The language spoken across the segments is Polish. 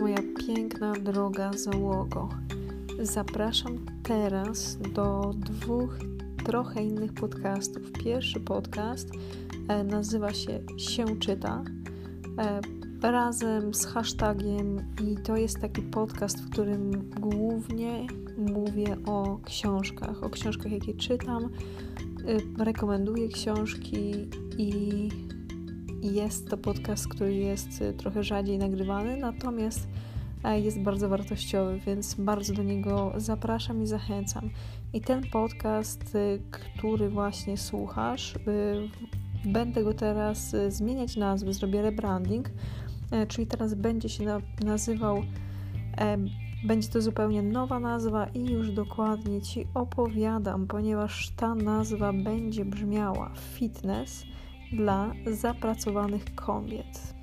moja piękna, droga załogo. Zapraszam teraz do dwóch trochę innych podcastów. Pierwszy podcast e, nazywa się Się Czyta. E, razem z hashtagiem i to jest taki podcast, w którym głównie mówię o książkach, o książkach, jakie czytam. E, rekomenduję książki i jest to podcast, który jest y, trochę rzadziej nagrywany, natomiast e, jest bardzo wartościowy, więc bardzo do niego zapraszam i zachęcam. I ten podcast, y, który właśnie słuchasz, y, będę go teraz zmieniać nazwy, zrobię rebranding, e, czyli teraz będzie się nazywał, e, będzie to zupełnie nowa nazwa i już dokładnie Ci opowiadam, ponieważ ta nazwa będzie brzmiała Fitness dla zapracowanych kobiet.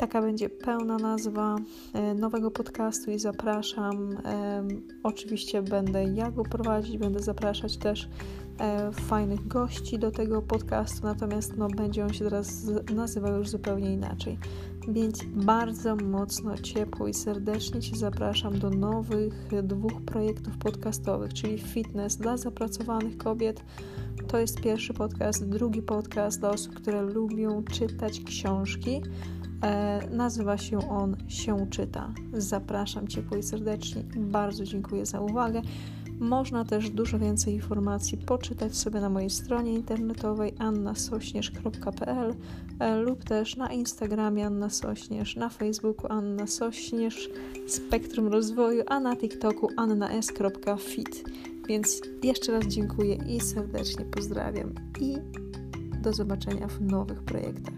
Taka będzie pełna nazwa e, nowego podcastu i zapraszam. Oczywiście będę ja go prowadzić, będę zapraszać też e, fajnych gości do tego podcastu, natomiast no, będzie on się teraz nazywał już zupełnie inaczej. Więc bardzo mocno, ciepło i serdecznie Cię zapraszam do nowych dwóch projektów podcastowych, czyli Fitness dla zapracowanych kobiet to jest pierwszy podcast. Drugi podcast dla osób, które lubią czytać książki. E, nazywa się on Się czyta. Zapraszam ciepło i serdecznie bardzo dziękuję za uwagę. Można też dużo więcej informacji poczytać sobie na mojej stronie internetowej annasośnierz.pl e, lub też na Instagramie Anna Sośnierz, na Facebooku Anna Sośnierz, Spektrum Rozwoju, a na TikToku annas.fit. Więc jeszcze raz dziękuję i serdecznie pozdrawiam i do zobaczenia w nowych projektach.